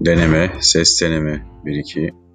Deneme, ses deneme 1 2